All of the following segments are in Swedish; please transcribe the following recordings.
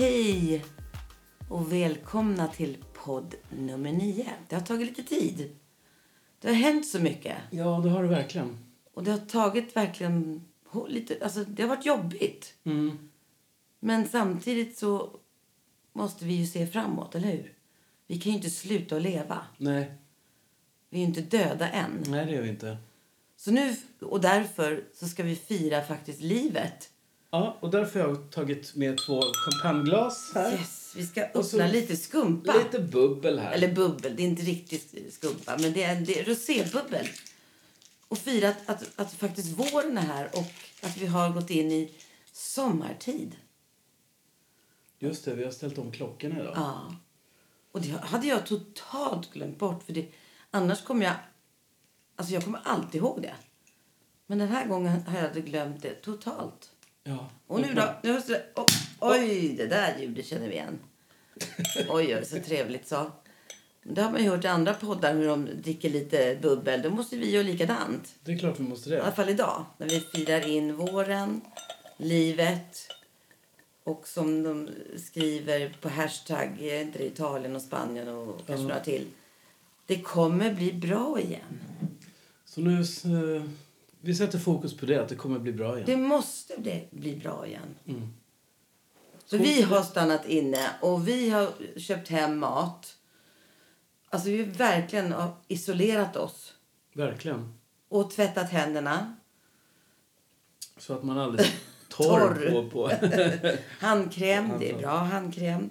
Hej och välkomna till podd nummer nio. Det har tagit lite tid. Det har hänt så mycket. Ja, det har du verkligen. Och det har tagit verkligen lite, alltså det har varit jobbigt. Mm. Men samtidigt så måste vi ju se framåt, eller hur? Vi kan ju inte sluta att leva. Nej, Vi är ju inte döda än. nej det gör vi inte. Så nu, och därför så ska vi fira faktiskt livet. Ja, och därför har jag tagit med två champagneglas här. Yes, vi ska öppna lite skumpa. Lite bubbel här. Eller bubbel, det är inte riktigt skumpa, men det är, det är rosébubbel. Och fira att, att, att faktiskt våren är här och att vi har gått in i sommartid. Just det, vi har ställt om klockorna idag. Ja. Och det hade jag totalt glömt bort. För det, annars kommer jag... Alltså jag kommer alltid ihåg det. Men den här gången har jag glömt det totalt. Ja. Och nu då? Nu måste det, oh, oj, det där ljudet känner vi igen. Oj, oj, så trevligt så. Det har man ju hört i andra poddar hur de dricker lite bubbel. Då måste vi göra likadant. Det är klart vi måste I alla det. fall idag, när vi firar in våren, livet och som de skriver på hashtag, är inte det Italien och Spanien och kanske Ja. några till. Det kommer bli bra igen. Så nu, eh, vi sätter fokus på det, att det kommer bli bra igen. Det måste det bli bra igen. Mm. Så vi har stannat inne och vi har köpt hem mat. Alltså vi har verkligen isolerat oss Verkligen. och tvättat händerna. Så att man aldrig torr, Torr. på... på. Handkräm, det är bra handkräm.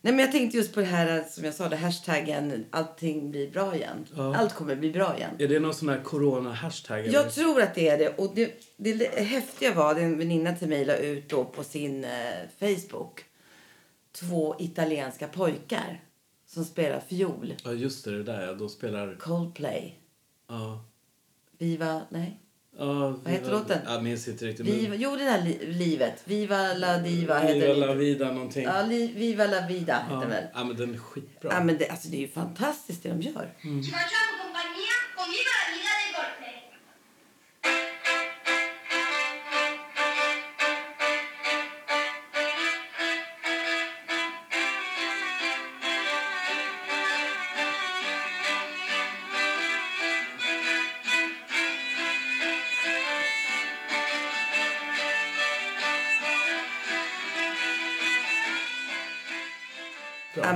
Nej, men jag tänkte just på det här som jag sa, det hashtaggen allting blir bra igen. Ja. Allt kommer bli bra igen. är det någon sån här corona-hashtag? eller? Jag tror att det är det. Och det, det häftiga var, det en väninna till mig la ut då på sin eh, Facebook. Två italienska pojkar som spelar fiol. Ja, just det, det där ja. De spelar... Coldplay. Ja. Viva, nej. Ja Vad heter låten? Jag minns inte riktigt. Viva, jo, det där li, livet. Viva la diva heter Viva la det. vida någonting. Ja, li, Viva la vida heter ja. den väl. ja, men den är skitbra. Ja, men det, alltså, det är ju fantastiskt det de gör. Ci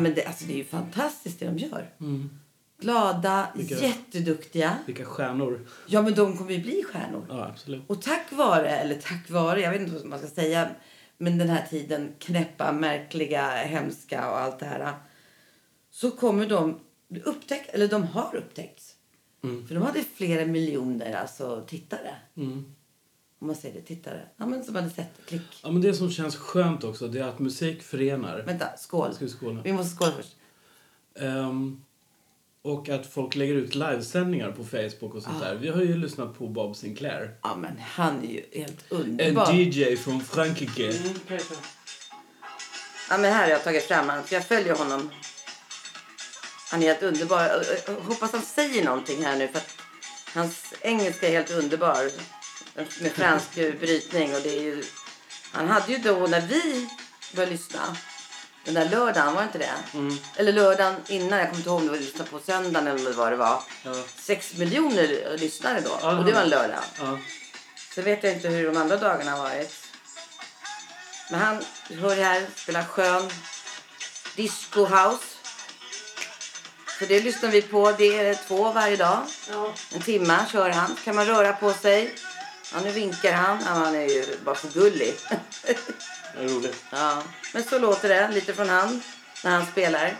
men det, alltså, det är ju fantastiskt det de gör. Mm. Glada, Vilka- jätteduktiga. Vilka stjärnor. Ja, men de kommer ju bli stjärnor. Ja, absolut. Och tack vare, eller tack vare, jag vet inte vad man ska säga, men den här tiden, knäppa, märkliga, hemska och allt det här. Så kommer de upptäckt, eller de har upptäckts. Mm. För de hade flera miljoner alltså, tittare. Mm. Om man säger det, tittare. Ja, men som hade sett, klick. Ja, men det som känns skönt också, det är att musik förenar. Vänta, skål. Ska vi skåla? Vi måste skåla först. Ehm, och att folk lägger ut livesändningar på Facebook och sånt Ah. där. Vi har ju lyssnat på Bob Sinclair. Ja, men han är ju helt En underbar. DJ från Frankrike. Ja, men här har jag tagit fram honom, för jag följer honom. Han är helt underbar. Jag- hoppas han säger någonting här nu, för hans engelska är helt underbar. Med fransk brytning. Och det är ju... Han hade ju då, när vi började lyssna, den där lördagen, var det inte det? Mm. Eller lördagen innan, jag kommer inte ihåg om det var lyssna på söndagen eller vad det var. Ja. Sex miljoner lyssnare då. Ja, och det var en lördag. Ja. Så vet jag inte hur de andra dagarna har varit. Men han, hör här, spelar skön disco house. Så det lyssnar vi på. Det är två varje dag. En timma kör han. kan man röra på sig. Ja, nu vinkar han. Ja, han är ju bara för gullig. Det är roligt. ja. Men så låter det lite från han när han spelar.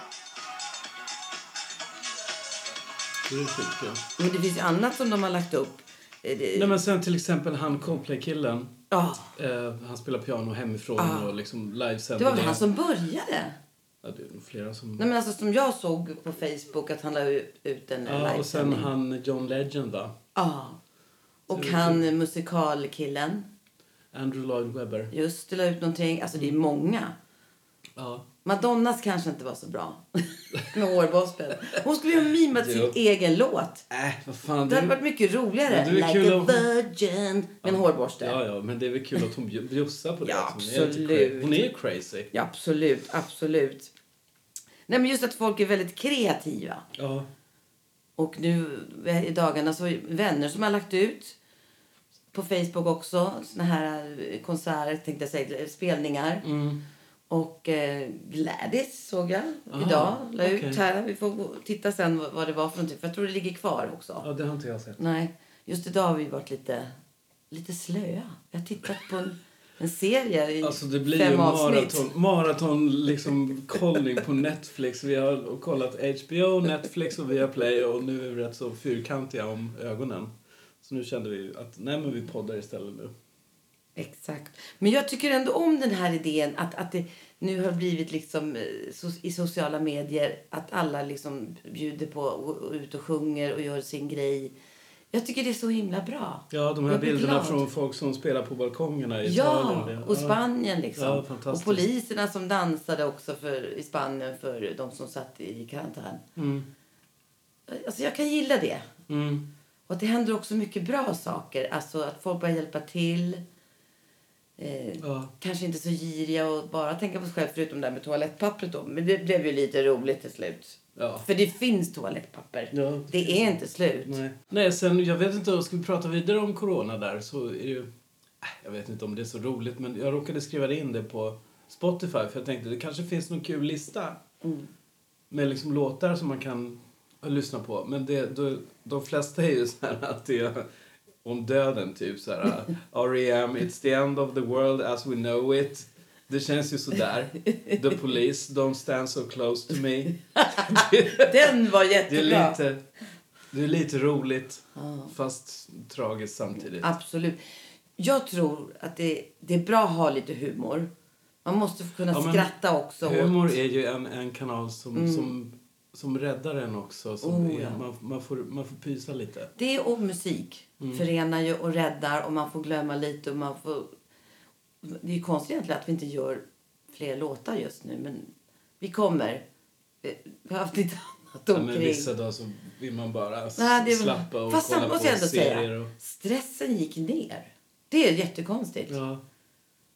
Det är. Men det finns ju annat som de har lagt upp. Eh, det- Nej, men sen till exempel han Coldplay-killen. Ja, Eh, han spelar piano hemifrån Ah. och liksom livesänder. det var väl han som började. Ja, det är nog flera som... Nej, men alltså, som jag såg på Facebook att han la ut en ja, och sen livesändning. han John Legend va? Ja. Och han musikalkillen. Andrew Lloyd Webber. Just det, la ut någonting. Alltså det är många. Ja. Madonnas kanske inte var så bra med hårborstel. Hon skulle ju ha mimat sin egen låt. Äh, vad fan. Det hade varit mycket roligare. Men like kul a om- virgin med en hårborste. Ja, ja, men det är väl kul att hon bju- bjussar på det. Ja, absolut. Hon är ju crazy. Ja, absolut, absolut. Nej, men just att folk är väldigt kreativa. Ja. Och nu i dagarna så vänner som har lagt ut på Facebook också såna här eh, konserter, tänkte jag säga, spelningar. Mm. Och eh, Gladys såg jag Aha, idag. La ut okej. här. Vi får gå, titta sen vad, vad det var för någonting. För jag tror det ligger kvar också. ja, det har inte jag sett. Nej, just idag har vi varit lite, lite slöa. Jag har tittat på en, en serie i Alltså det blir fem ju maraton, maraton liksom kollning på Netflix. Vi har kollat HBO, Netflix och Viaplay och nu är vi rätt så fyrkantiga om ögonen. Så nu kände vi att nej men vi poddar istället nu. Exakt. Men jag tycker ändå om den här idén att, att det nu har blivit liksom eh, i sociala medier att alla liksom bjuder på och, ut och sjunger och gör sin grej. Jag tycker det är så himla bra. Ja, de här bilderna glad. från folk som spelar på balkongerna i Ja, Italien. och Spanien liksom. Ja, och poliserna som dansade också för, i Spanien för de som satt i karantän. Mm. Alltså jag kan gilla det. Mm. Och det händer också mycket bra saker. Alltså att folk börjar hjälpa till. Eh, Ja. Kanske inte så giriga och bara tänka på sig själv förutom det här med toalettpappret då. Men det blev ju lite roligt till slut. Ja. För det finns toalettpapper. Ja, det är inte slut. Nej. Nej, sen jag vet inte, ska vi prata vidare om corona där så är det ju... Äh, Jag vet inte om det är så roligt men jag råkade skriva in det på Spotify för jag tänkte det kanske finns någon kul lista Mm. med liksom låtar som man kan lyssna på. Men det, då, de flesta är ju så här att det är om döden typ så här R.E.M. It's the end of the world as we know it. Det känns ju sådär. The police, don't stand so close to me. det, Den var det är jättebra. lite, det är lite roligt Ja. fast tragiskt samtidigt. Absolut. Jag tror att det, det är bra att ha lite humor. Man måste kunna Ja, skratta också. åt- Humor är ju en, en kanal som, Mm. som, som räddar en också. Som Oh, är, ja. man, man, får, man får pysa lite. Det och musik Mm. förenar ju och räddar och man får glömma lite och man får... Det är konstigt egentligen att vi inte gör fler låtar just nu men vi kommer. Vi har haft lite annat Ja, men vissa dagar så vill man bara Nej, det- slappa och Fast kolla på serier. säga, Och, stressen gick ner. Det är jättekonstigt. ja.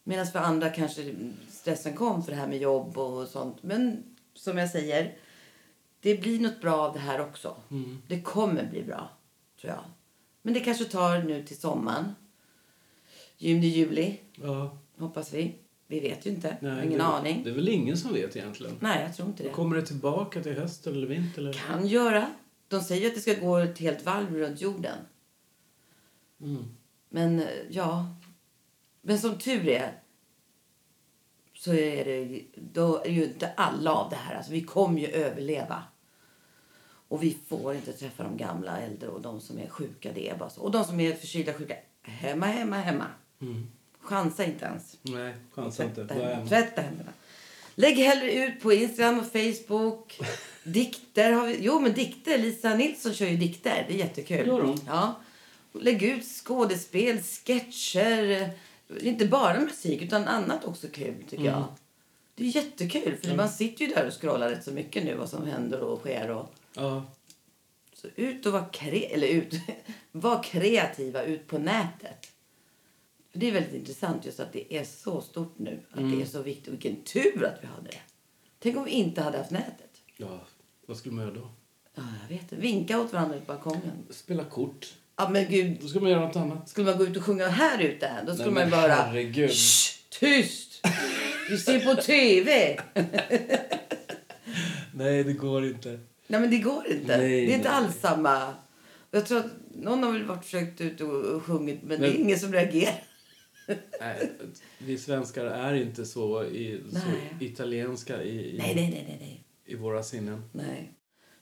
Medan för andra kanske stressen kom för det här med jobb och sånt. Men som jag säger, det blir något bra av det här också. Mm. Det kommer bli bra, tror jag. Men det kanske tar nu till sommaren. Juni, juli, Ja, hoppas vi. Vi vet ju inte. nej, ingen det, aning. Det är väl ingen som vet egentligen. Nej, jag tror inte det. Kommer det tillbaka till höst eller vinter? Eller? Kan göra. De säger att det ska gå ett helt varv runt jorden. Mm. Men ja. Men som tur är så är det, då är ju inte alla av det här. Alltså, vi kommer ju överleva. Och vi får inte träffa de gamla, äldre och de som är sjuka. Det är bara så. Och de som är förkylda sjuka, hemma, hemma, hemma. Mm. Chansa inte ens. Nej, chansa inte. Händerna. Tvätta händerna. Lägg hellre ut på Instagram och Facebook. Dikter har vi. Jo, men dikter. Lisa Nilsson kör ju dikter. Det är jättekul. Gör hon? Ja. Lägg ut skådespel, sketcher. Inte bara musik, utan annat också kul, tycker Mm. jag. Det är jättekul, för man sitter ju där och scrollar rätt så mycket nu vad som händer och sker. Och... Ja. Så ut och var, kre... Eller ut. var kreativa ut på nätet. För Det är väldigt intressant just att det är så stort nu. Att Mm. det är så viktigt. Vilken tur att vi hade det. Tänk om vi inte hade haft nätet. ja. Vad skulle man göra då? Ja, jag vet det. Vinka åt varandra på balkongen. Spela kort. Ja, men gud. Då ska man göra något annat. Skulle man gå ut och sjunga här ute, då skulle Nej, man bara... herregud. Tyst! Vi ser på tv! Nej, det går inte. Nej, men det går inte. Nej, det är inte nej. alls samma. Jag tror att någon har väl varit försökt ut och sjungit, men, det Men- är ingen som reagerar. Nej, vi svenskar är inte så, i, så italienska i, i, Nej, nej, nej, i våra sinnen. nej.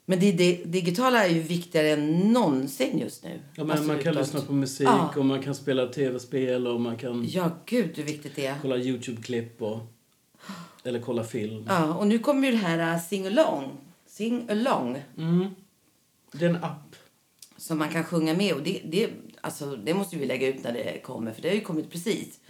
Men det, det digitala är ju viktigare än någonsin just nu. Ja, men man kan lyssna på musik Ja. och man kan spela tv-spel och man kan Ja, gud hur viktigt det är. kolla Youtube-klipp och eller kolla film. Ja, och nu kommer ju det här uh, sing along. Sing along. Mm. Det är en app. Som man kan sjunga med. Och det, det, alltså, det måste vi lägga ut när det kommer. För det har ju kommit precis.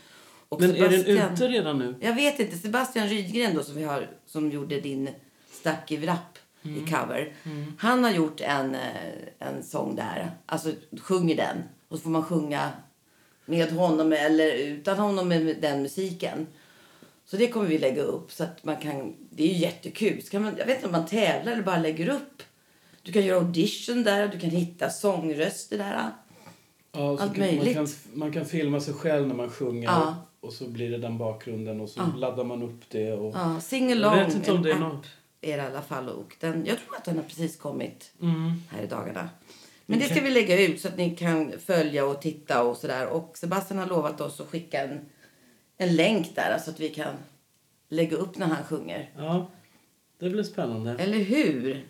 Och Men är den Sebastian- ute redan nu? Jag vet inte. Sebastian Rydgren då som vi har som gjorde din Stack i wrapp Mm. i cover. Han har gjort en, eh, en sång där. Alltså sjunger den. Och så får man sjunga med honom eller utan honom med den musiken. Så det kommer vi lägga upp så att man kan. Det är ju jättekul. Så kan man, jag vet inte om man tävlar eller bara lägger upp. Du kan göra audition där. Du kan hitta sångröster där. Ja, Allt kan, man, möjligt. kan, man kan filma sig själv när man sjunger Ja. och så blir det den bakgrunden och så Ja. laddar man upp det. Och... Ja, sing Jag along. vet inte om det är någon- är det i alla fall. Och den, jag tror att den har precis kommit Mm. här i dagarna. Men det ska vi lägga ut så att ni kan följa och titta och sådär. Och Sebastian har lovat oss att skicka en, en länk där så att vi kan lägga upp när han sjunger. Ja, det blir spännande. Eller hur?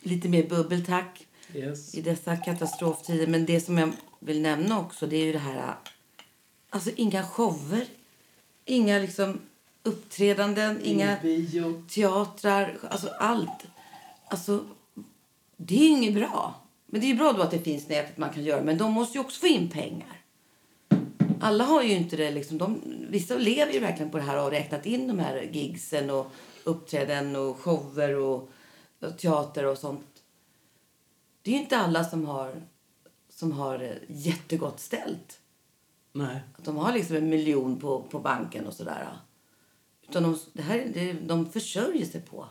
Lite mer bubbel tack Yes. i dessa katastroftider. Men det som jag vill nämna också det är ju det här... Alltså inga shower. Inga liksom uppträdanden. Inga bio. teatrar, alltså allt. Alltså, det är ju inget bra. Men det är bra då att det finns nätet man kan göra, men de måste ju också få in pengar. Alla har ju inte det liksom. De, vissa lever ju verkligen på det här och har räknat in de här gigsen och uppträden och shower och, och teater och sånt. Det är ju inte alla som har, som har jättegott ställt. Nej. Att de har liksom en miljon på, på banken och sådär. Utan de, det här, det, de försörjer sig på.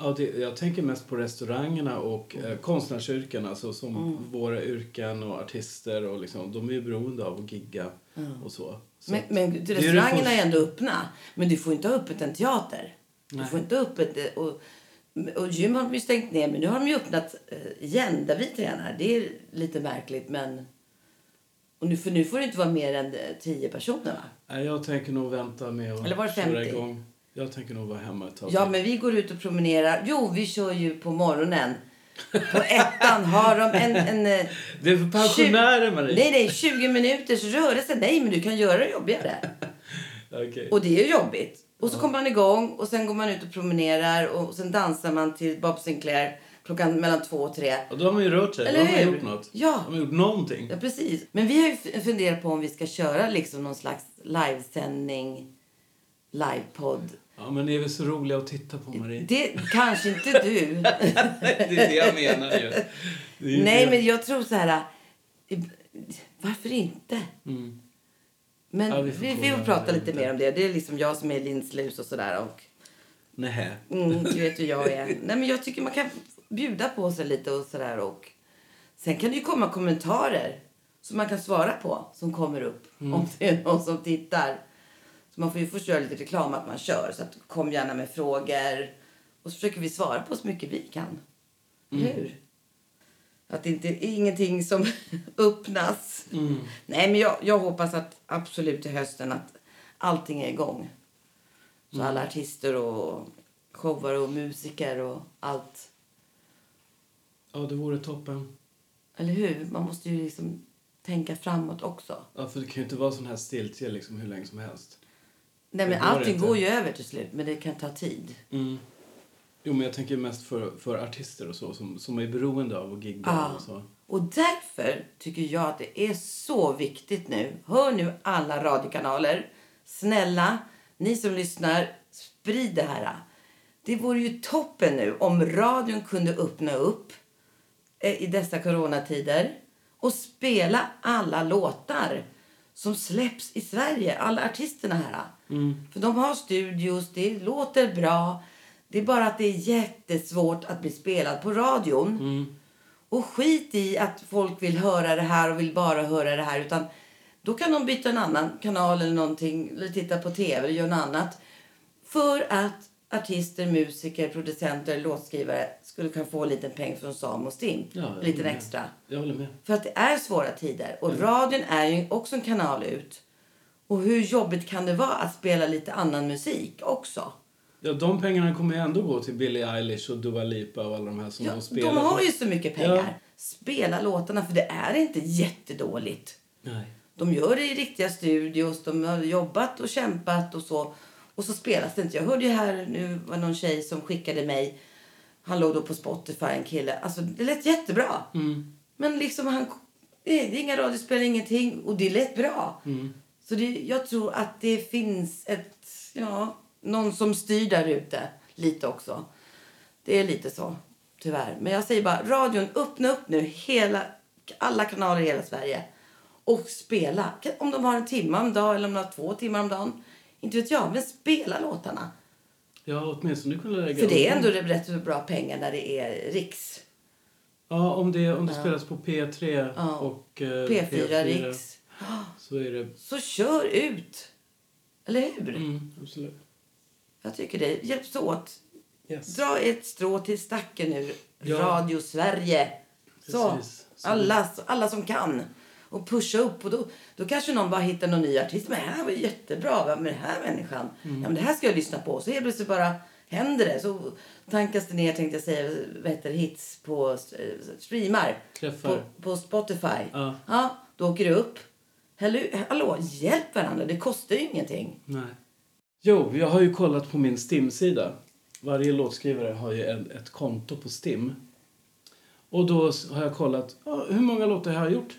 Ja, det, jag tänker mest på restaurangerna och eh, konstnärsyrken, alltså som Mm. våra yrken och artister. Och liksom, de är ju beroende av att gigga och så. så Men, men är restaurangerna är först- ändå öppna. Men du får inte ha öppet en teater. Du får inte ha öppet... Och, och gym har de ju stängt ner, men nu har de ju öppnat eh, igen där vi tränar. Det är lite märkligt, men... Och nu, för nu får det inte vara mer än eh, tio personer, va? Nej, jag tänker nog vänta med att Eller var det köra 50? igång. Jag tänker nog vara hemma ett tag Ja, men vi går ut och promenerar. Jo, vi kör ju på morgonen. På ettan har de en... en eh, Det är för pensionärer, Marie. Nej, nej, 20 minuters rörelse. Nej, men du kan göra det jobbigare. Okej. Och det är ju jobbigt. Och så kommer man igång och sen går man ut och promenerar och sen dansar man till Bob Sinclair klockan mellan två och tre. Och då har man ju rört sig. Eller då har man hur? gjort något. Ja. De har gjort någonting. Ja, precis. Men vi har ju funderat på om vi ska köra liksom någon slags livesändning, livepodd. Ja, men ni är väl så roliga att titta på, Marie? Det kanske inte du. det är det jag menar ju. Nej, det. men jag tror så här... eh, Varför inte? Mm. Men Ja, vi vi får, vi, kolla får prata lite inte. mer om det. Det är liksom jag som är linslus och sådär. Och Nähä. Mm, du vet hur jag är. Nej, men jag tycker man kan bjuda på sig lite och sådär. Och sen kan det ju komma kommentarer som man kan svara på som kommer upp om det är någon som tittar. Så man får ju först göra lite reklam att man kör. Så att kom gärna med frågor. Och så försöker vi svara på så mycket vi kan. Eller Hur? Att det inte är ingenting som öppnas. Mm. Nej, men jag, jag hoppas att absolut till hösten att allting är igång. Så alla artister och showare och musiker och allt. Ja, det vore toppen. Eller hur? Man måste ju liksom tänka framåt också. Ja, för det kan ju inte vara sån här stiltje liksom hur länge som helst. Nej, men allting inte. går ju över till slut, men det kan ta tid. Mm. Jo, men jag tänker mest för, för artister och så som, som är beroende av att gigga Ja. och så. Och därför tycker jag att det är så viktigt nu. Hör nu alla radiokanaler. Snälla, ni som lyssnar, sprid det här. Det vore ju toppen nu om radion kunde öppna upp eh, i dessa coronatider och spela alla låtar som släpps i Sverige. Alla artisterna här. För de har studios, det låter bra. Det är bara att det är jättesvårt att bli spelad på radion. Och skit i att folk vill höra det här och vill bara höra det här. Utan då kan de byta en annan kanal eller någonting. Eller titta på tv eller göra något annat. För att artister, musiker, producenter, låtskrivare skulle kunna få en liten peng från Sam och Stim. Ja, liten med. extra. För att det är svåra tider. Och radion är ju också en kanal ut. Och hur jobbigt kan det vara att spela lite annan musik också? Ja, de pengarna kommer ju ändå gå till Billie Eilish och Dua Lipa och alla de här som Ja, de spelar. de har ju så mycket pengar. Ja. Spela låtarna, för det är inte jättedåligt. Nej. De gör det i riktiga studios, de har jobbat och kämpat och så. Och så spelas det inte. Jag hörde ju här, nu var någon tjej som skickade mig, han låg då på Spotify, en kille. Alltså det lät jättebra. Mm. Men liksom han, det är inga radiospel, ingenting. Och det lät bra. Mm. Så det, jag tror att det finns ett, ja, någon som styr där ute lite också. Det är lite så, tyvärr. Men jag säger bara, radion, öppna upp nu hela, alla kanaler i hela Sverige och spela. Om de har en timme om dagen eller om de har två timmar om dagen. Inte vet jag, men spela låtarna. Ja, åtminstone kunna lägga För det är ändå rätt bra pengar när det är riks. Ja, om det, om det Ja. spelas på P3 Ja. och eh, P4, Riks. Så är det... Så kör ut! Eller hur? Mm, absolut. Jag tycker det. Hjälps åt. Yes. Dra ett strå till stacken nu. Ja. Radio Sverige. Så. Så Alla, alla som kan. Och pusha upp. Och då, då kanske någon bara hittar någon ny artist. Men det här var jättebra. Med den här människan? Ja, men det här ska jag lyssna på. Så helt plötsligt bara händer det. Så tankas det ner, tänkte jag säga, vad heter hits på eh, streamar. Träffar. På, på Spotify. Ja. ja, då åker det upp. Hallå, hallå, hjälp varandra. Det kostar ju ingenting. Nej. Jo, jag har ju kollat på min Stim-sida. Varje låtskrivare har ju en, ett konto på Stim. Och då har jag kollat, ja, hur många låtar jag har gjort?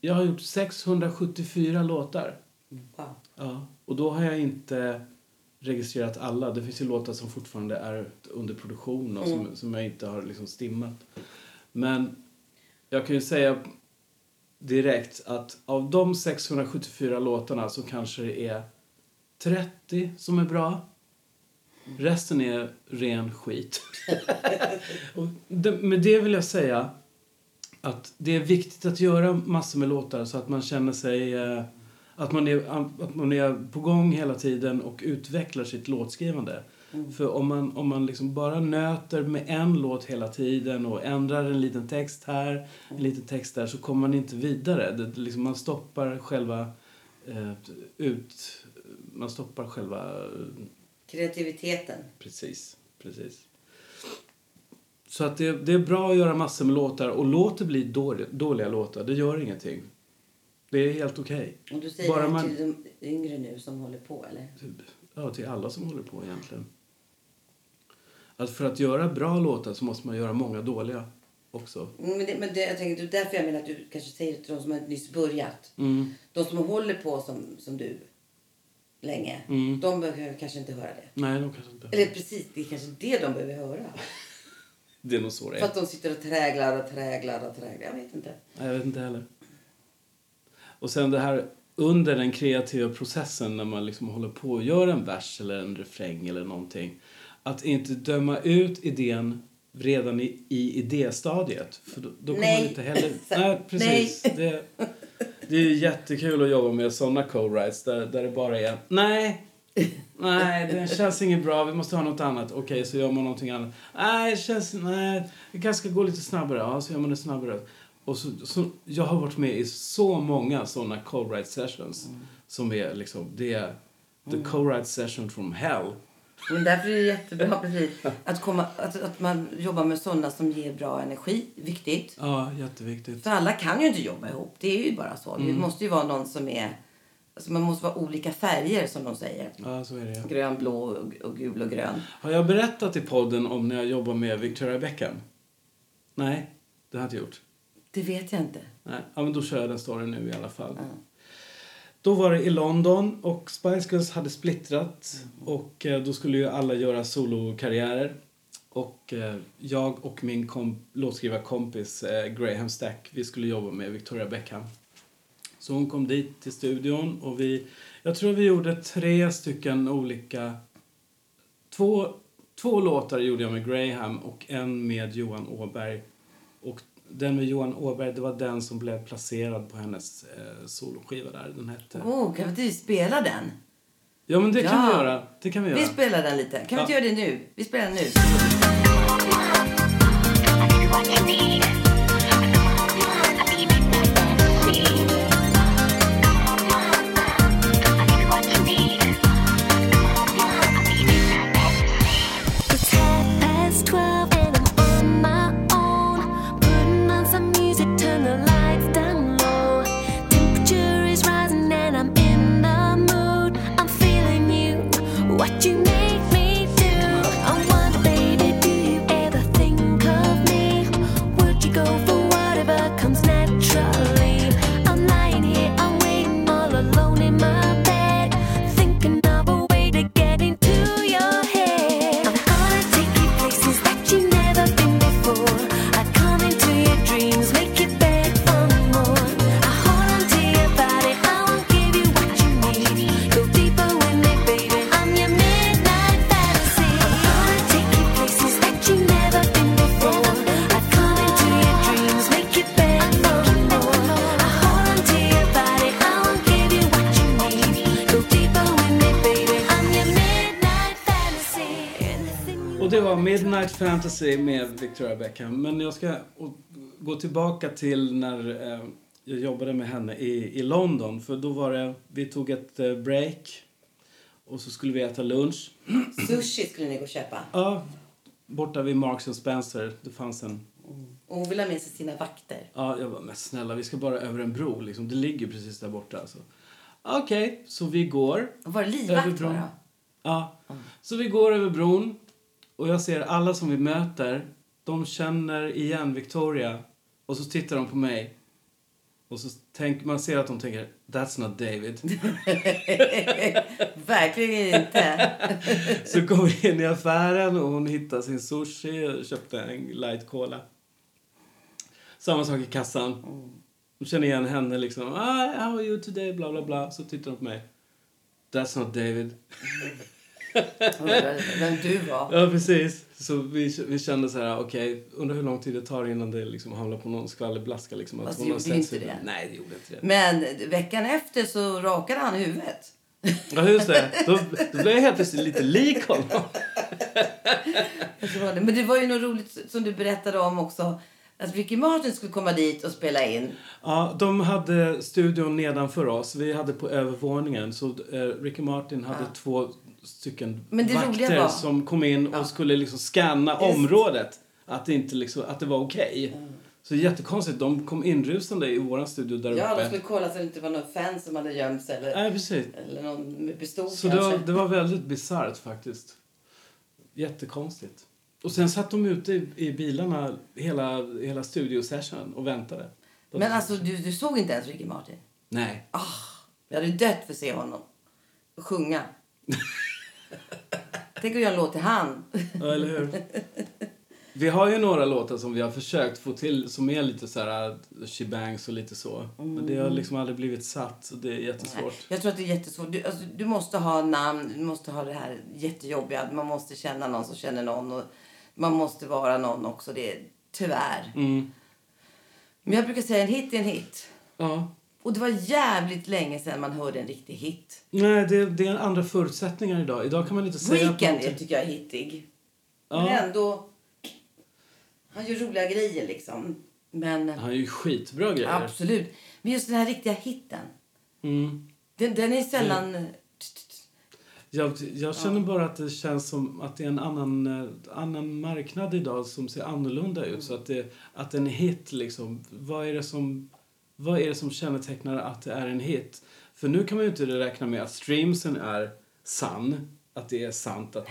Jag har gjort 674 låtar. Wow. Ja. Och då har jag inte registrerat alla. Det finns ju låtar som fortfarande är under produktion och som, som jag inte har liksom stimmat. Men jag kan ju säga direkt att av de 674 låtarna så kanske det är 30 som är bra. Resten är ren skit. och det, med det vill jag säga att det är viktigt att göra massor med låtar så att man känner sig eh, att man, är, att man är på gång hela tiden och utvecklar sitt låtskrivande. För om man, om man liksom bara nöter med en låt hela tiden och ändrar en liten text här, en liten text där så kommer man inte vidare. Det, liksom, man stoppar själva eh, ut... Man stoppar själva... Kreativiteten. Precis, precis. Så att det, det är bra att göra massor med låtar och låt det bli dåliga, dåliga låtar. Det gör ingenting. Det är helt okej. Och du säger Bara man- till de yngre nu som håller på, eller? Typ, Ja, till alla som håller på egentligen. Att för att göra bra låtar så måste man göra många dåliga också. Mm, Men, det, men det, jag tänker, det är därför jag menar att du kanske säger det till de som har nyss börjat. Mm. De som håller på som, som du länge, Mm. de behöver kanske inte höra det. Nej, de kanske inte Eller precis, det är kanske det de behöver höra. Det är nog så det För är. att de sitter och träglar och träglar och träglar. Jag vet inte. Nej, jag vet inte heller. Och sen det här under den kreativa processen när man liksom håller på och gör en vers eller en refräng eller någonting. Att inte döma ut idén redan i, i idéstadiet. För då, då kommer inte heller... Nej, precis. nej. Det, det är jättekul att jobba med såna co-writes där, där det bara är nej, nej, det känns inget bra, vi måste ha något annat. Okej, så gör man någonting annat. Nej, det känns, nej, det kanske ska gå lite snabbare. Ja, så gör man det snabbare. Och så, så, jag har varit med i så många såna co-write sessions som är liksom, det är the co-write session from hell. Men därför är det jättebra precis, att, komma, att, att man jobbar med sådana som ger bra energi. Viktigt. Ja, jätteviktigt. För alla kan ju inte jobba ihop. Det är ju bara så. Det måste ju vara någon som är... Alltså man måste vara olika färger som de säger. Ja, så är det. Grön, blå och, gul och grön. Har jag berättat i podden om när jag jobbar med Victoria Beckham? Nej, det har jag inte gjort. Det vet jag inte. Nej, ja, men då kör jag den storyn nu i alla fall. Ja. Då var det i London och Spice Girls hade splittrat och eh, då skulle ju alla göra solokarriärer. Och eh, jag och min kom- låtskrivarkompis eh, Graham Stack, vi skulle jobba med Victoria Beckham. Så hon kom dit till studion och vi, jag tror vi gjorde tre stycken olika, två, två låtar gjorde jag med Graham och en med Johan Åberg. Och den med Johan Åberg, det var den som blev placerad på hennes eh, soloskiva där. Den hette... Oh, kan vi inte spela den? Ja men det kan vi Ja. göra. Det kan vi göra. Vi spelar den lite. Kan vi inte Ja. göra det nu? Vi spelar den nu. Fantasy med Victoria Beckham. Men jag ska gå tillbaka till när eh, jag jobbade med henne i, i London. För då var det, vi tog ett eh, break. Och så skulle vi äta lunch. Sushi skulle ni gå och köpa. Ja, borta vid Marks Spencer. Det fanns en... Och hon vill ha med sig sina vakter. Ja, jag bara, men snälla, vi ska bara över en bro. Liksom. Det ligger precis där borta. Alltså. Okej, så vi går. Var det Över livvakt bron. bara? Ja. Så vi går över bron och jag ser alla som vi möter, de känner igen Victoria och så tittar de på mig. Och så tänk, man ser att de tänker, that's not David. Verkligen inte. Så kom vi in i affären och hon hittade sin sushi och köpte en light cola. Samma sak i kassan. De känner igen henne liksom. Ah, how are you today? Bla bla bla. Så tittar de på mig. That's not David. Vem du var. Ja, precis. Så vi, vi kände så här, okej, undrar hur lång tid det tar innan det liksom hamnar på någon skvallerblaska. Liksom, Fast det gjorde inte det. Nej, det gjorde inte det. Men veckan efter så rakade han huvudet. Ja, just det. Då, då blev jag helt plötsligt lite lik honom. Men det var ju något roligt som du berättade om också. Att Ricky Martin skulle komma dit och spela in. Ja, de hade studion nedanför oss. Vi hade på övervåningen. Så eh, Ricky Martin hade två stycken vakter som kom in och Ja. skulle liksom scanna Just. området. Att det, inte liksom, att det var okej. Så jättekonstigt. De kom inrusande i vår studio där Ja, de uppe. skulle kolla så det inte var någon fan som hade gömt sig. Eller, Nej, precis. eller någon med pistol Så det var, det var väldigt bisarrt faktiskt. Jättekonstigt. Och sen satt de ute i, i bilarna hela, hela studiosessionen och väntade. Men alltså, du, du såg inte ens Ricky Martin? Nej. Jag hade dött för att se honom sjunga. Tänk att göra en låt till han. Ja, eller hur? Vi har ju några låtar som vi har försökt få till som är lite så här uh, shebangs och lite så. Men det har liksom aldrig blivit satt och det är jättesvårt. Jag tror att det är jättesvårt. Du, alltså, du måste ha namn, du måste ha det här jättejobbiga. Man måste känna någon som känner någon. Och man måste vara någon också. Det är tyvärr. Mm. Men jag brukar säga en hit är en hit. Ja. Och det var jävligt länge sedan man hörde en riktig hit. Nej, det, det är andra förutsättningar idag. Idag kan man inte säga Weekend någonting- tycker jag är hittig. Men Ja. ändå... Han gör roliga grejer liksom. Men Han är ju skitbra grejer. absolut. Men just den här riktiga hitten. Mm. Den, den är sällan... Jag, jag känner bara att det känns som att det är en annan, eh, annan marknad idag som ser annorlunda ut. Så att, det, att en hit, liksom, vad är, det som, vad är det som kännetecknar att det är en hit? För nu kan man ju inte räkna med att streamsen är sann. Att det är sant att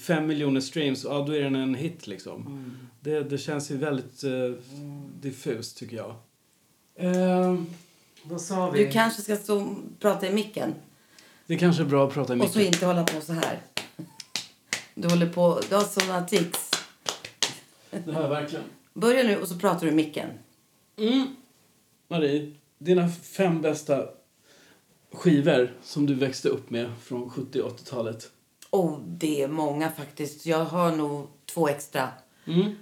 fem miljoner streams, ja då är den en hit liksom. Det, det känns ju väldigt uh, diffust tycker jag. Eh, vad sa vi? Du kanske ska stå och prata i micken. Det kanske är bra att prata i Och så micken. inte hålla på så här. Du håller på... Du har såna tics. Det har jag verkligen. Börja nu och så pratar du i micken. Mm. Marie, dina fem bästa skivor som du växte upp med från 70 och 80-talet. Oh, det är många faktiskt. Jag har nog två extra. Mm.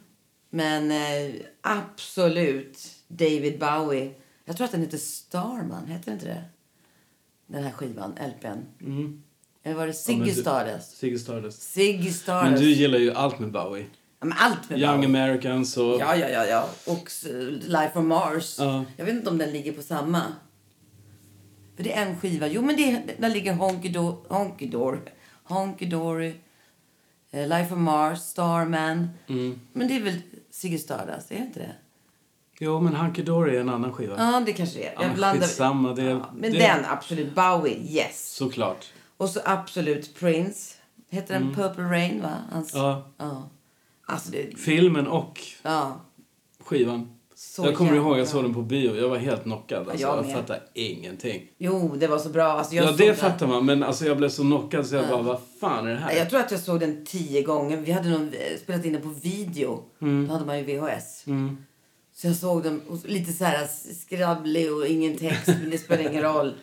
Men eh, absolut David Bowie. Jag tror att den heter Starman. Heter inte det? Den här skivan, LPn. Mm. Eller var det Ja, Ziggy du- Stardust? Ziggy Stardust. Ziggy Stardust. Men du gillar ju allt med Bowie. Men allt med Young Bowie. Americans och... Ja, ja, ja, ja. Och eh, Life on Mars. Ja. Jag vet inte om den ligger på samma. För det är en skiva. Jo, men det, där ligger Honky, Do, Honky Dory. Honky Dory. Eh, Life on Mars, Starman. Mm. Men det är väl Ziggy Stardust, är det inte det? Jo, men Hunky Dory är en annan skiva. Ja, det kanske det är. Ja, men skitsamma, det- ja, men det- den, absolut. Bowie, yes. Såklart. Och så absolut Prince. Heter den Purple Rain, va? Hans, Mm. Ja. ja. Alltså, det... Filmen och Ja. skivan. Så jag kommer jävla ihåg jag såg den på bio. Jag var helt knockad. Alltså, jag jag fattade ingenting. Jo, det var så bra. Alltså, ja, det den- fattar man. Men alltså, jag blev så knockad så jag bara, vad fan är det här? Jag tror att jag såg den tio gånger. Vi hade nog eh, spelat in den på video. Då hade man ju VHS. Mm. Så jag såg den lite så här skrabblig och ingen text. men det spelar ingen roll.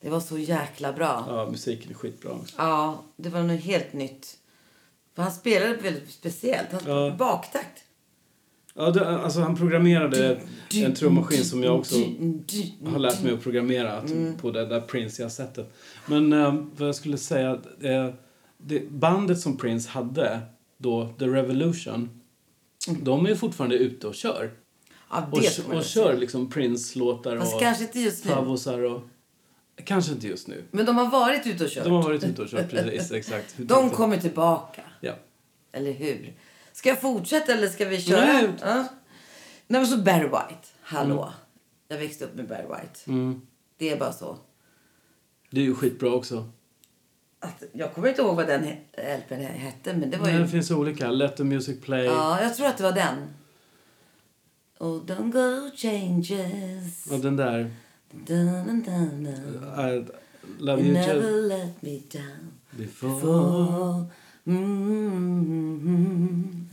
Det var så jäkla bra. Ja, musiken är skitbra också. Ja, det var något helt nytt. För han spelade väldigt speciellt. Han Ja. Baktakt. Ja, det, alltså han programmerade en trummaskin som jag också har lärt mig att programmera Mm. på det där Prince jag har sett det. Men eh, vad jag skulle säga, eh, det, bandet som Prince hade, då, The Revolution, de är ju fortfarande ute och kör. Ja, Och, och kör liksom Prince-låtar och favosar och... Kanske inte just nu. Men de har varit ute och kört. De har varit ute och kört, precis. Exakt. De kommer tillbaka. Ja. Eller hur? Ska jag fortsätta eller ska vi köra? Nej. Ja. Nej men så Barry White. Hallå. Jag växte upp med Barry White. Mm. Det är bara så. Det är ju skitbra också. Att, jag kommer inte ihåg vad den LPn hette men det var Nej, ju... det finns olika. Let the music play. Ja, jag tror att det var den. Oh, don't go changes. Och den där... Dun, dun, dun, love You you never just let me down before. before. Mm.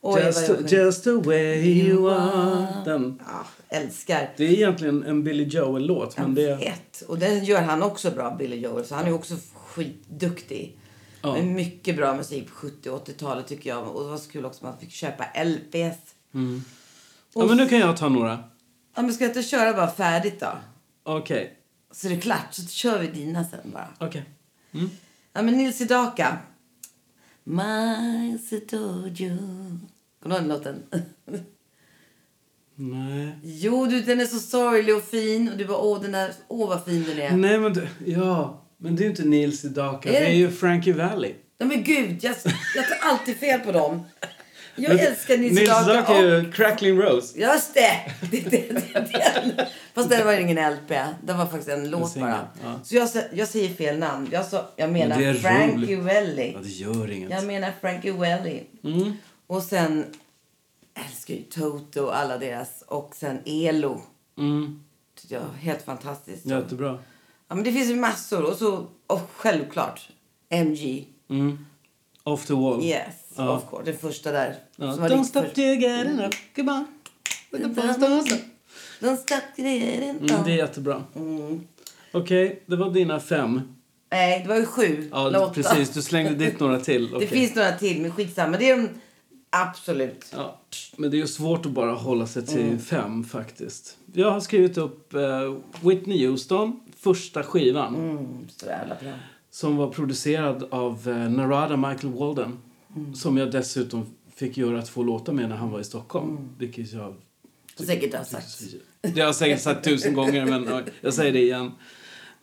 Oj, Just, just the way you are. Den. Ja, älskar. Det är egentligen en Billy Joel-låt, men det... Ett. Och den gör han också bra, Billy Joel. Så han är också skitduktig. Ja. Men mycket bra musik på 70 och 80-talet tycker jag. Och det var så kul också att man fick köpa LPs. Ja, men nu kan jag ta några. Ja, men ska jag inte köra bara färdigt då? Okej. Så är det klart. Så kör vi dina sen bara. Okej. Ja, men Nils Sedaka. My Sedojo. Kommer du ihåg den låten? Nej. jo, du, den är så sorglig och fin. Och du bara, åh, den där, åh vad fin den är. Nej, men det, ja. Men det är ju inte Nils Sedaka. Är Det det är ju Frankie Valli. Ja, men gud, jag, jag tar alltid fel på dem. Jag Men älskar Nils är och- ju Crackling Rose. Just det! det, det, det. Fast det var ingen LP. Det var faktiskt en låt bara. ja. Så jag, jag säger fel namn. Jag, sa, jag menar Men Frankie. Welly. Ja, det gör inget. Jag menar Frankie Welly. Mm. Och sen älskar ju Toto och alla deras. Och sen Elo. Mm. Var helt fantastiskt. Jättebra. Ja, men det finns ju massor. Och så och självklart MG. Mm. Off the wall. Yes, Ja. of course. Den första där. Ja. Som var Don't stop getting up. Come on. Don't stop getting Mm, det är jättebra. Okej, det var dina fem. Nej, det var ju sju. Ja, precis. Du slängde dit några till. Det Okej. finns några till, men skitsamma. Det är de absolut. Ja, men det är ju svårt att bara hålla sig till Mm. fem faktiskt. Jag har skrivit upp eh, Whitney Houston, första skivan. Mm. Som var producerad av eh, Narada Michael Walden. Mm. Som jag dessutom fick göra två låtar med när han var i Stockholm. Mm. Vilket jag... Säkert har sagt. Det har jag säkert sagt tusen gånger men ja, jag säger det igen.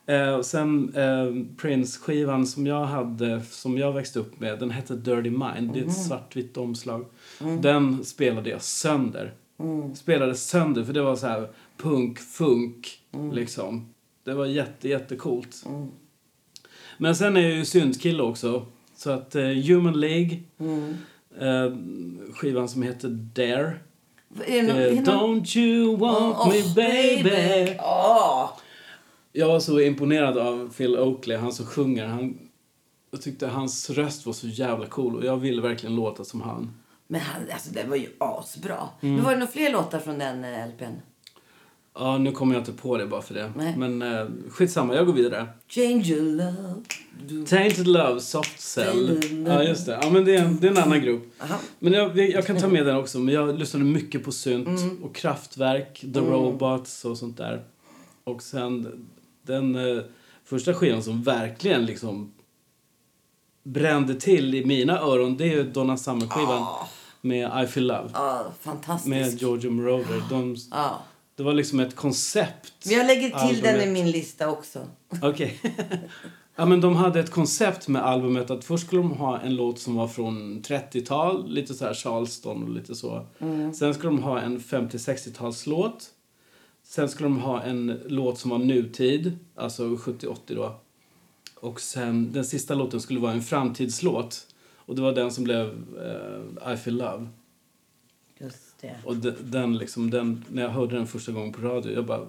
Eh, och sen eh, Prince-skivan som jag hade, som jag växte upp med, den hette Dirty Mind. Det är Mm. ett svartvitt omslag. Den spelade jag sönder. Spelade sönder för det var så här punk, funk liksom. Det var jätte, jättecoolt. Men sen är jag ju syndkille också. Så att eh, Human League, eh, skivan som heter Dare. Någon, Eh, någon... Don't you want Åh, me baby? Åh! Jag var så imponerad av Phil Oakley, han som sjunger. Han, jag tyckte hans röst var så jävla cool och jag ville verkligen låta som han. Men han, alltså, det var ju asbra. Mm. Men var det några fler låtar från den LPn? Ja, nu kommer jag inte på det bara för det. Nej. Men eh, skitsamma, jag går vidare. Change your love. Du... Tainted Love, Soft Cell. Ja, just det. Ja, men det är, en- det är en annan grupp. Aha. Men jag, jag kan ta med den också. Men jag lyssnade mycket på synt Mm. och kraftverk, The Robots och sånt där. Och sen den eh, första skivan som verkligen liksom brände till i mina öron, det är ju Donna Summer-skivan Ah. med I Feel Love. Ja, fantastiskt. Med Giorgio Moroder. De, Ja. Det var liksom ett koncept. Jag lägger till den i albumet. min lista också. Okej. ja, men de hade ett koncept med albumet att först skulle de ha en låt som var från 30-tal, lite så här Charleston och lite så. Sen skulle de ha en 50-60-talslåt. Sen skulle de ha en låt som var nutid, alltså 70-80 då. Och sen den sista låten skulle vara en framtidslåt. Och det var den som blev eh, I Feel Love. Det. Och de, den liksom, den, när jag hörde den första gången på radio, jag bara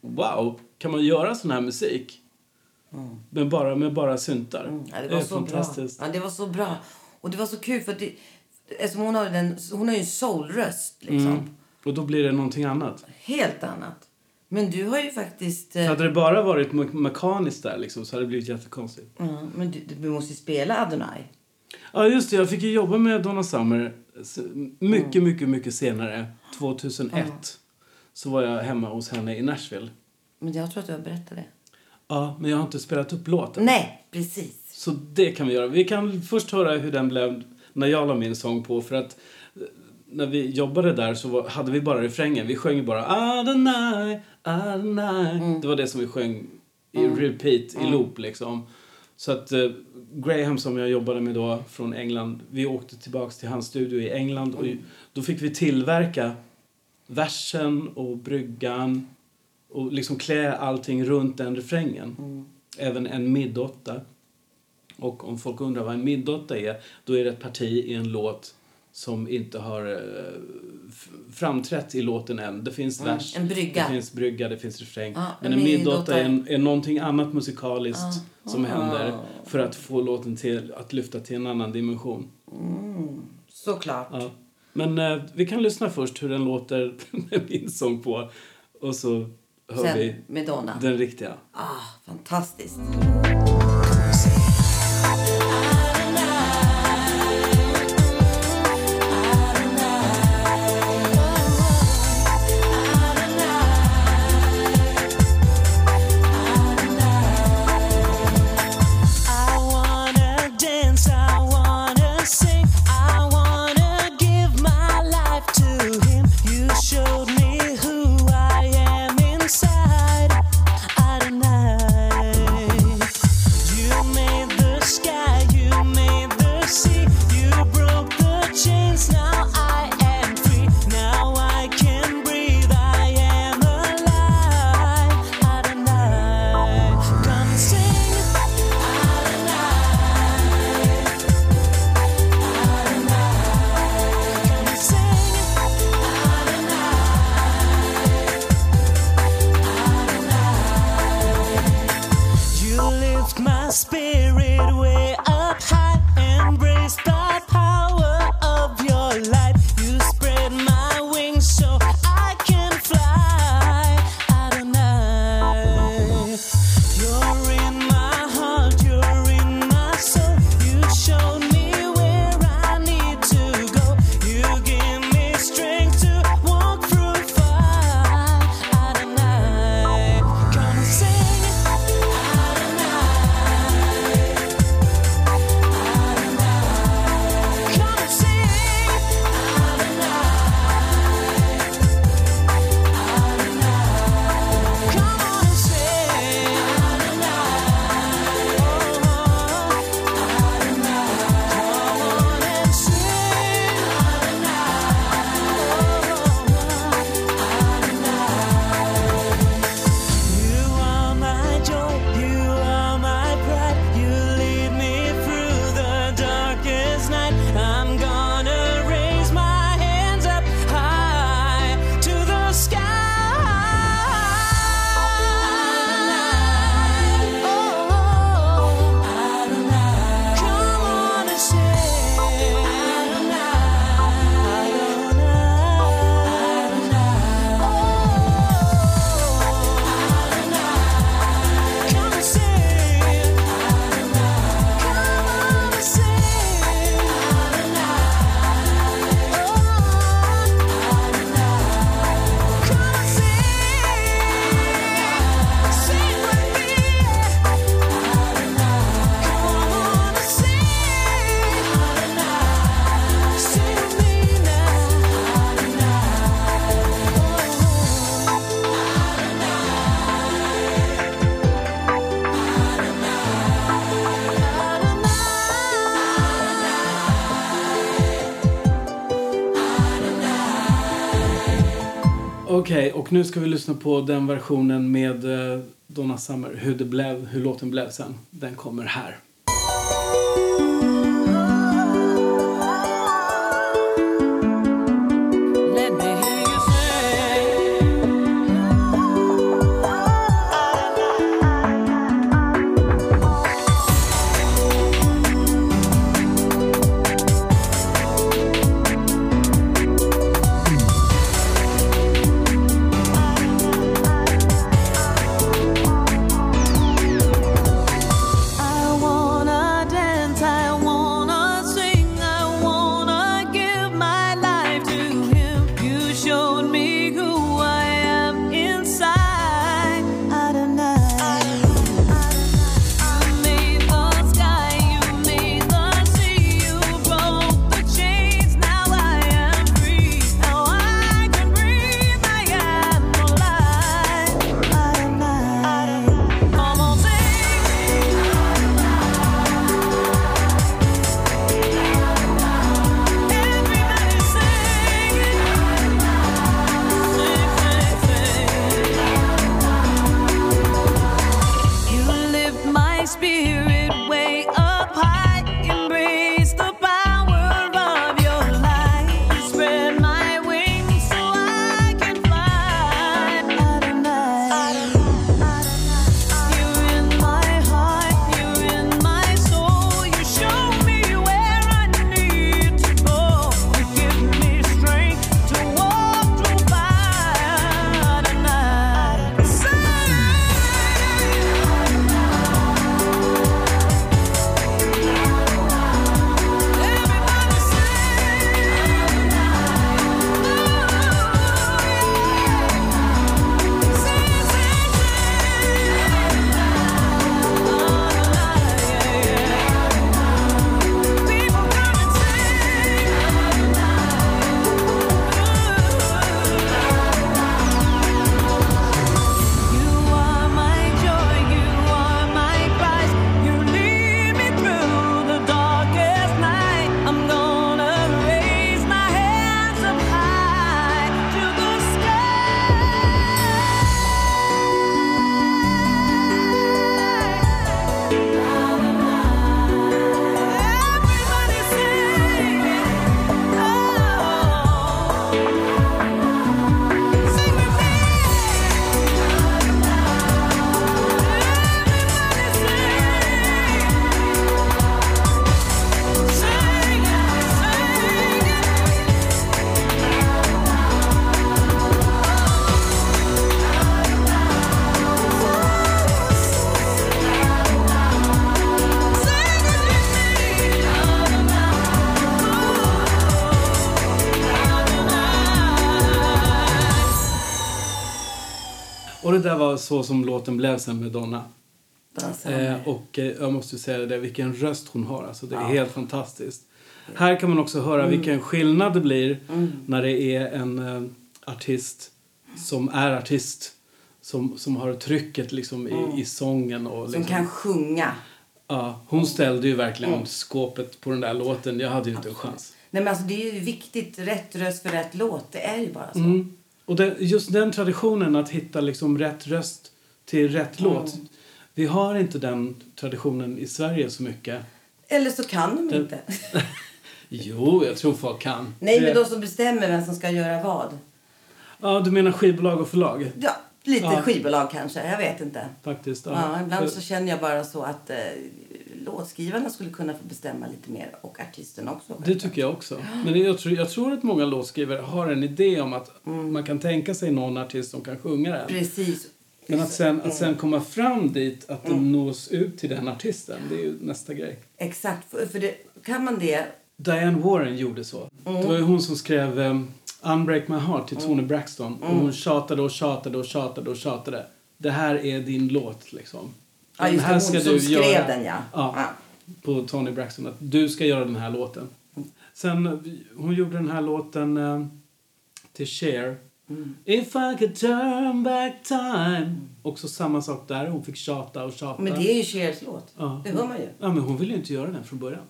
wow, kan man göra sån här musik? Men bara, med bara syntar. Mm, ja, det det var är så fantastiskt. bra. Ja, det var så bra. Och det var så kul för att det, eftersom hon har den, hon har ju en soulröst liksom. Mm. Och då blir det någonting annat. Helt annat. Men du har ju faktiskt... eh, Hade det bara varit me- mekaniskt där liksom, så hade det blivit jättekonstigt. Ja, men du, du måste ju spela Adonai. Ja, just det. Jag fick ju jobba med Donna Summer mycket, mycket, mycket senare. 2001. Så var jag hemma hos henne i Nashville. Men jag tror att du har berättat det. Ja, men jag har inte spelat upp låten. Nej, precis. Så det kan vi göra. Vi kan först höra hur den blev när jag la min sång på. För att eh, när vi jobbade där så var, hade vi bara refrängen. Vi sjöng bara Adonai, Adonai. Det var det som vi sjöng i repeat, i loop liksom. Så att eh, Graham som jag jobbade med då från England, vi åkte tillbaks till hans studio i England och då fick vi tillverka versen och bryggan och liksom klä allting runt den refrängen. Även en middotta. Och om folk undrar vad en middotta är, då är det ett parti i en låt som inte har eh, framträtt i låten än. Det finns vers, en brygga. det finns brygga, det finns refräng. Ja, Men en middotta är, en, är någonting annat musikaliskt som Ah. händer för att få låten till att lyfta till en annan dimension. Såklart. Ja. Men eh, vi kan lyssna först hur den låter med min sång på och så hör Sen vi Madonna. den riktiga. Ah, fantastiskt. Okej, okay, och nu ska vi lyssna på den versionen med eh, Donna Summer. Hur, det blev, hur låten blev sen. Den kommer här. Var så som låten blev sen med Donna. Eh, och eh, jag måste säga det, vilken röst hon har. Alltså, det är helt fantastiskt. Här kan man också höra Mm. vilken skillnad det blir när det är en eh, artist som är artist. Som, som har trycket liksom i, i sången. Och Som liksom, kan sjunga. ja, hon ställde ju verkligen skåpet på den där låten. Jag hade ju inte en chans. Nej men alltså det är ju viktigt. Rätt röst för rätt låt. Det är ju bara så. Mm. Och det, just den traditionen att hitta liksom rätt röst till rätt låt. Vi har inte den traditionen i Sverige så mycket. Eller så kan de Det- inte. Jo, jag tror folk kan. Nej men de som bestämmer vem som ska göra vad. Ja, du menar skivbolag och förlag? Ja, lite Ja. skivbolag kanske. Jag vet inte. Faktiskt. Ja, ibland För- så känner jag bara så att eh, låtskrivarna skulle kunna få bestämma lite mer. Och artisten också. Det tycker jag också. Men jag tror, jag tror att många låtskrivare har en idé om att Mm. man kan tänka sig någon artist som kan sjunga den. Precis. Men att sen, att Mm. sen komma fram dit, att det nås ut till den artisten, det är ju nästa grej. Exakt. För, för det, kan man det... Diane Warren gjorde så. Mm. Det var ju hon som skrev um, Unbreak My Heart till Tony Braxton. Och Mm. hon tjatade och tjatade och tjatade och tjatade. Det här är din låt liksom. Ja, Den just det, här ska du skrev göra. den, ja. ja. Ja. På Tony Braxton. Att du ska göra den här låten. Sen, hon gjorde den här låten eh, till Cher. Mm. If I could turn back time. Också samma sak där. Hon fick tjata och tjata. Men det är ju Chers låt. Ja. Det hör man ju. Ja, men hon ville ju inte göra den från början.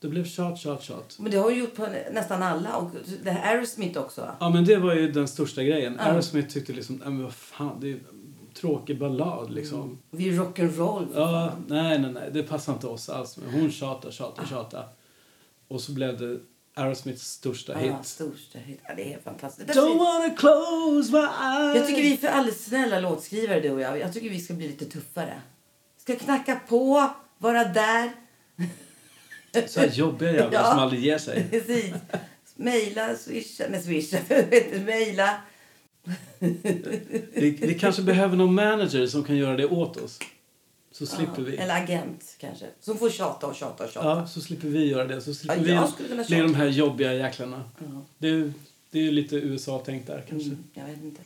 Det blev tjat, tjat, tjat. Men det har ju gjort på nästan alla. Och det här Aerosmith också. Ja, men det var ju den största grejen. Ja. Aerosmith tyckte liksom, nej men vad fan, det är tråkig ballad liksom. Vi är rock'n'roll. Ja, nej, nej, nej, det passar inte oss alls. Men hon tjatar, tjatar, tjatar. Och så blev det Aerosmiths största Ja, hit. största hit. Ja, det är helt fantastiskt. Don't wanna close my eyes. Jag tycker vi är för alldeles snälla låtskrivare du och jag. Jag tycker vi ska bli lite tuffare. Ska knacka på, vara där. Så här jobbiga jävlar Ja. som aldrig ger sig. Precis. Mejla, swisha, nej swisha, mejla. Vi, vi kanske behöver någon manager som kan göra det åt oss. Så slipper vi. Eller agent kanske. Som får tjata och tjata och tjata. Ja, så slipper vi göra det. Så slipper Ja, vi bli de här jobbiga jäklarna. Ja. Det, är- det är ju lite USA-tänkt där kanske. Mm, jag vet inte.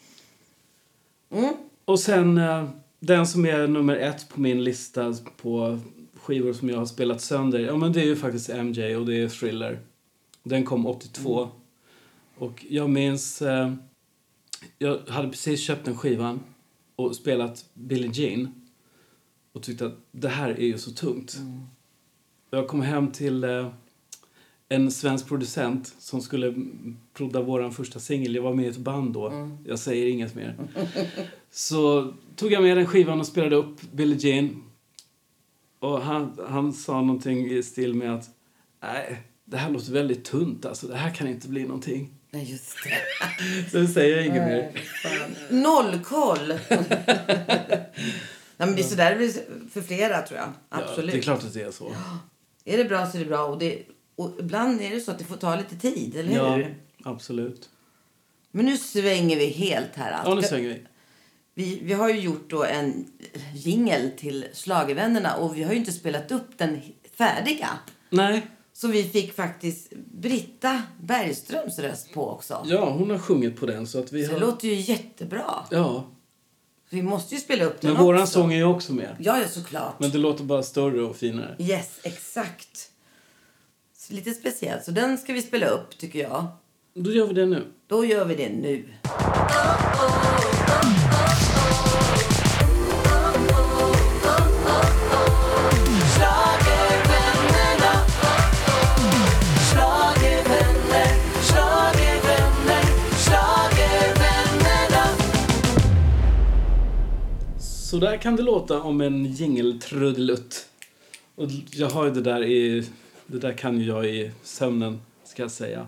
Mm. Och sen eh, den som är nummer ett på min lista på skivor som jag har spelat sönder. Ja men det är ju faktiskt MJ och det är Thriller. Den kom 82. Och jag minns... Jag hade precis köpt den skivan och spelat Billie Jean. Och tyckte att det här är ju så tungt. Jag kom hem till eh, en svensk producent som skulle mm, prodda vår första singel. Jag var med i ett band då. Jag säger inget mer. Så tog jag med den skivan och spelade upp Billie Jean. Och han, han sa någonting i stil med att nej, det här låter väldigt tunt alltså. Det här kan inte bli någonting. Nej, just det. Sen säger jag inget mer. Nollkoll. Nej, men det är sådär det blir för flera tror jag. Ja, Absolut. det är klart att det är så. Är det bra så är det bra. Och, det, och ibland är det så att det får ta lite tid, eller Ja, hur? absolut. Men nu svänger vi helt här. Ja, nu svänger vi. Vi, vi har ju gjort då en jingel till Schlagervännerna och vi har ju inte spelat upp den färdiga. Nej, Så vi fick faktiskt Britta Bergströms röst på också. ja, hon har sjungit på den så att vi Så har... det låter ju jättebra. Ja, Vi måste ju spela upp den men våran också. sång är ju också med. Ja, ja, såklart. Men det låter bara större och finare. Yes, exakt. Så lite speciellt. Så den ska vi spela upp, tycker jag. Då gör vi det nu. Då gör vi det nu. Så där kan det låta om en jingeltrudelutt. Och jag har ju det där i... Det där kan ju jag i sömnen, ska jag säga.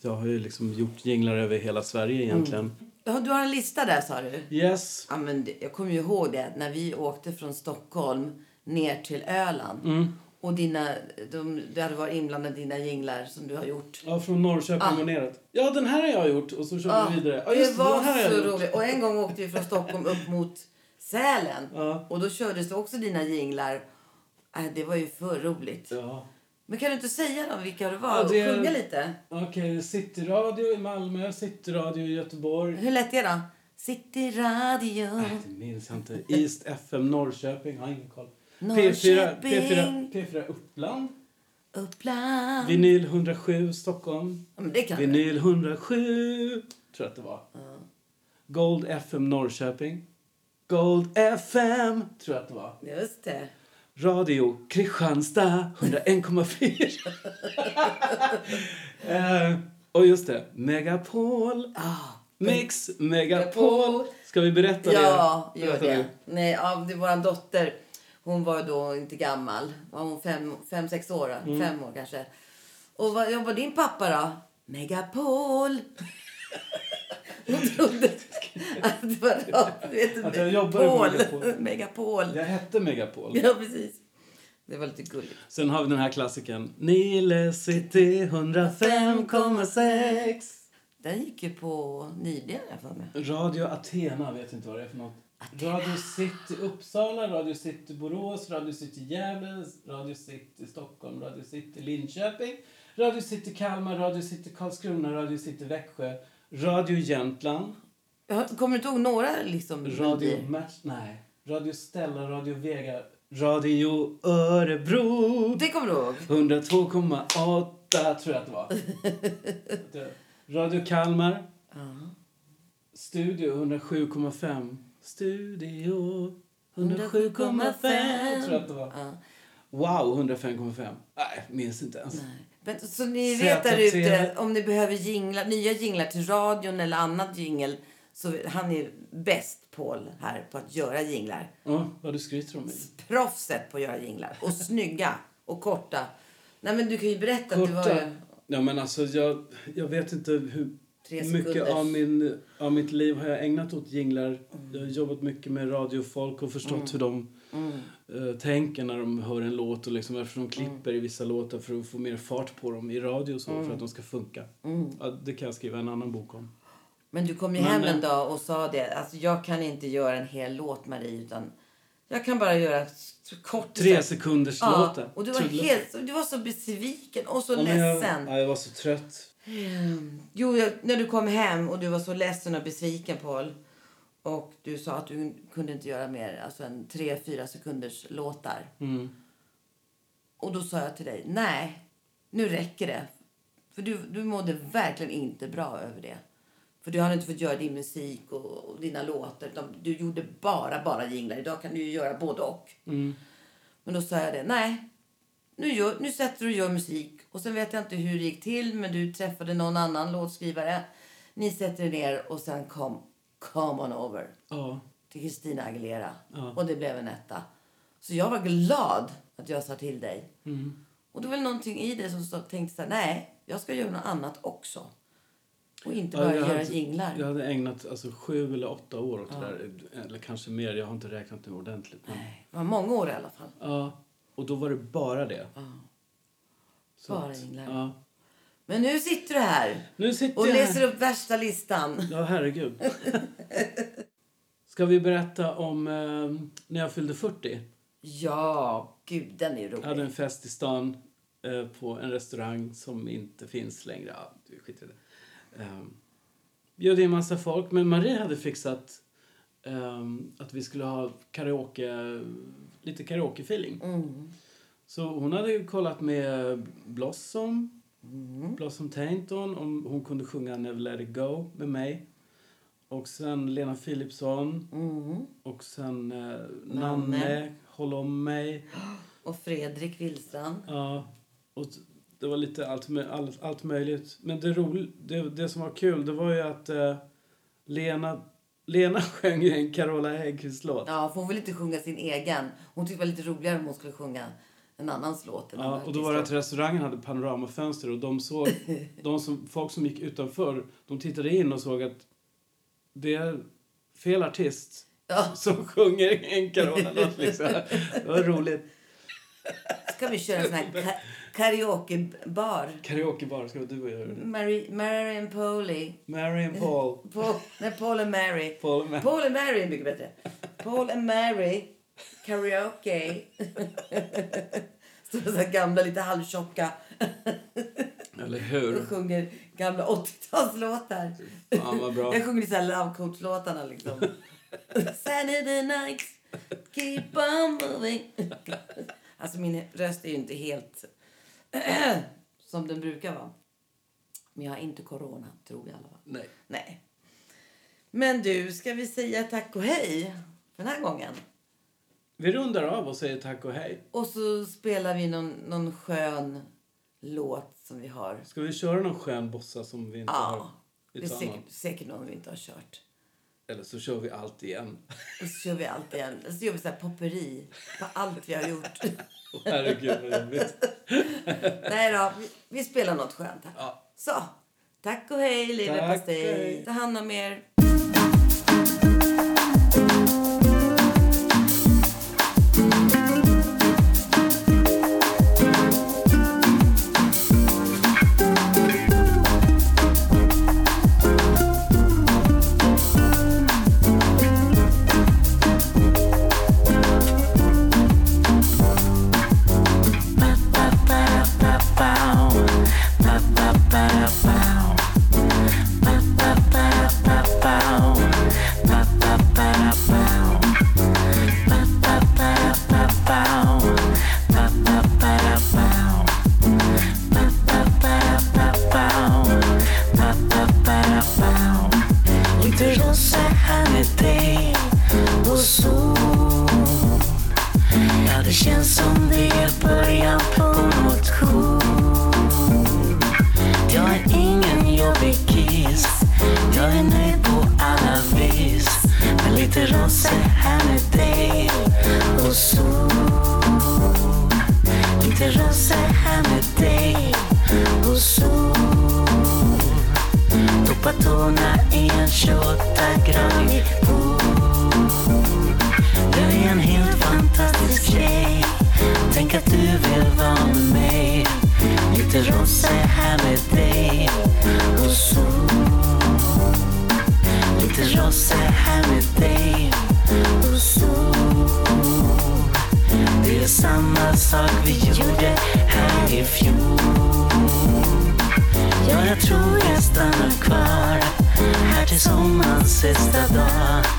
Jag har ju liksom gjort jinglar över hela Sverige egentligen. Ja, du har en lista där, sa du? Yes. Ja, men jag kommer ju ihåg det när vi åkte från Stockholm ner till Öland. Mm. Och dina, de, du hade varit inblandad i dina jinglar som du har gjort. Ja, från Norrköping Ah. och neråt. Ja, den här har jag gjort. Och så kör Ja, vi vidare. Ja, det just det, var den här så roligt. Och en gång åkte vi från Stockholm upp mot Sälen. Ja. Och då kördes det också dina jinglar. Äh, det var ju för roligt. Ja. Men kan du inte säga då vilka det var? Ja, det- Och sjunga lite? Okej, Cityradio i Malmö, Cityradio i Göteborg. Hur lät det då? City Radio. Nej, det minns jag inte. East FM Norrköping, har ingen koll. P4, Norrköping. P4, P4 Uppland. Uppland. Vinyl 107 Stockholm. Ja, men det kan. Vinyl 107, tror jag att det var. Gold FM Norrköping. Gold FM, tror jag att det var. Just det. Radio Kristianstad 101,4. eh, och just det, Megapol. Ah, Mix Megapol. Ska vi berätta Ja, det? gör Berätta det. Nej, ja, det vår dotter, hon var då inte gammal. Var hon fem, fem sex år? Mm. Fem år kanske. Och vad jobbar din pappa då? Megapol. hon trodde att det var radio. Vet Att jag jobbade på Pol. Megapol. Megapol. Jag hette Megapol. Ja, precis. Det var lite gulligt. Sen har vi den här klassikern. Nile City 105,6. Den gick ju på nyligen, jag för mig. Radio Athena, vet inte vad det är för något. Radio City Uppsala, Radio City Borås, Radio City Gävle, Radio City Stockholm, Radio City Linköping, Radio City Kalmar, Radio City Karlskrona, Radio City Växjö, Radio Jämtland, Kommer du inte ihåg några liksom? Radio Match... Nej. Radio Stella, Radio Vega, Radio Örebro. Det kommer du ihåg? 102,8 tror jag att det var. Radio Kalmar. Studio 107,5. Studio 107,5 tror jag att det var. Ja. Wow, 105,5. Nej, minns inte ens. Men, så ni vet där ute, om ni behöver jingla, nya jinglar till radion eller annat jingel så han är bäst, Paul, här på att göra jinglar. Ja, vad du skryter om mig. Proffset på att göra jinglar. Och snygga och korta. Nej men du kan ju berätta att du var Korta. Ja, men alltså jag, jag vet inte hur mycket av, min, av mitt liv har jag ägnat åt jinglar. Jag har jobbat mycket med radiofolk och förstått hur de eh, tänker när de hör en låt och liksom varför de klipper i vissa låtar för att få mer fart på dem i radio och så för att de ska funka. Ja, det kan jag skriva en annan bok om. Men du kom ju hem en dag och sa det. Alltså jag kan inte göra en hel låt Marie utan jag kan bara göra kort. Tre sekunders Ja, låtar. och du var, helt, du var så besviken och så Ja, jag, ledsen. ja, jag var så trött. Jo, jag, när du kom hem och du var så ledsen och besviken Paul. Och du sa att du kunde inte göra mer alltså en tre, fyra sekunders låtar. Mm. Och då sa jag till dig, nej, nu räcker det. För du, du mådde verkligen inte bra över det. För du hade inte fått göra din musik och, och dina låtar. Utan du gjorde bara, bara jinglar. Idag kan du göra både och. Mm. Men då sa jag det, nej. Nu, gör, nu sätter du och gör musik. Och sen vet jag inte hur det gick till. Men du träffade någon annan låtskrivare. Ni sätter er ner och sen kom Come on over Ja. till Christina Aguilera. Ja. Och det blev en etta. Så jag var glad att jag sa till dig. Mm. Och det var väl någonting i det som så, tänkte så här, nej, jag ska göra något annat också. Och inte Ja, bara jag göra hade- jinglar. Jag hade ägnat alltså, sju eller åtta år åt det där. Eller kanske mer. Jag har inte räknat nu ordentligt. Men, Nej, Det var många år i alla fall. ja. Och då var det bara det. Så Bara att, jinglar. Ja. Men nu sitter du här Nu sitter och jag läser här. upp värsta listan. Ja, herregud. Ska vi berätta om eh, när jag fyllde 40? Ja, gud, den är Jag rolig. hade en fest i stan eh, på en restaurang som inte finns längre. Ja, du skiter i det. Um, bjöd in massa folk, men Marie hade fixat ehm, att vi skulle ha karaoke, lite karaoke-feeling. Mm. Så hon hade kollat med Blossom, Mm. Blossom Tainton, om hon kunde sjunga Never Let It Go med mig. Och sen Lena Philipsson. Mm. Och sen eh, Nanne, Nanne. Håll om mig. Och Fredrik Willstrand. Ja, och det var lite allt, allt, allt möjligt. Men det, rol, det, det som var kul, det var ju att eh, Lena, Lena sjöng ju en Carola Häggkvist-låt. Ja, för hon vill inte sjunga sin egen. Hon tyckte det var lite roligare om hon skulle sjunga en annans låt. en Ja, och då var det att restaurangen hade panoramafönster och de såg, de som, folk som gick utanför, de tittade in och såg att det är fel artist Ja, som sjunger en Carola-låt liksom. Det var roligt. ska vi köra en sån här karaokebar? Karaokebar ska du och jag göra. Mary, Mary and Polly. Mary and Paul. Paul, nej, Paul and Mary. Paul and Mary. Paul and Mary är mycket bättre. Paul and Mary. Karaoke. Så så gamla, lite halvtjocka Eller och hur? sjunger gamla 80-talslåtar. Fan vad bra. Jag sjunger så här love coach-låtarna liksom. Saturday night, keep on moving. Alltså min röst är ju inte helt som den brukar vara. Men jag har inte corona, tror jag i alla fall. Nej. Nej. Men du, ska vi säga tack och hej för den här gången? Vi rundar av och säger tack och hej. Och så spelar vi någon, någon skön låt som vi har. Ska vi köra någon skön bossa som vi inte Ja, har det är säkert, säkert någon vi inte har kört. Eller så kör vi allt igen. Och så kör vi allt igen. Och så gör vi så här popperi på allt vi har gjort. Herregud vad jobbigt. Nej då, vi, vi spelar något skönt här. Ja. Så, tack och hej leverpastej. Ta hand om er. Sommarens sista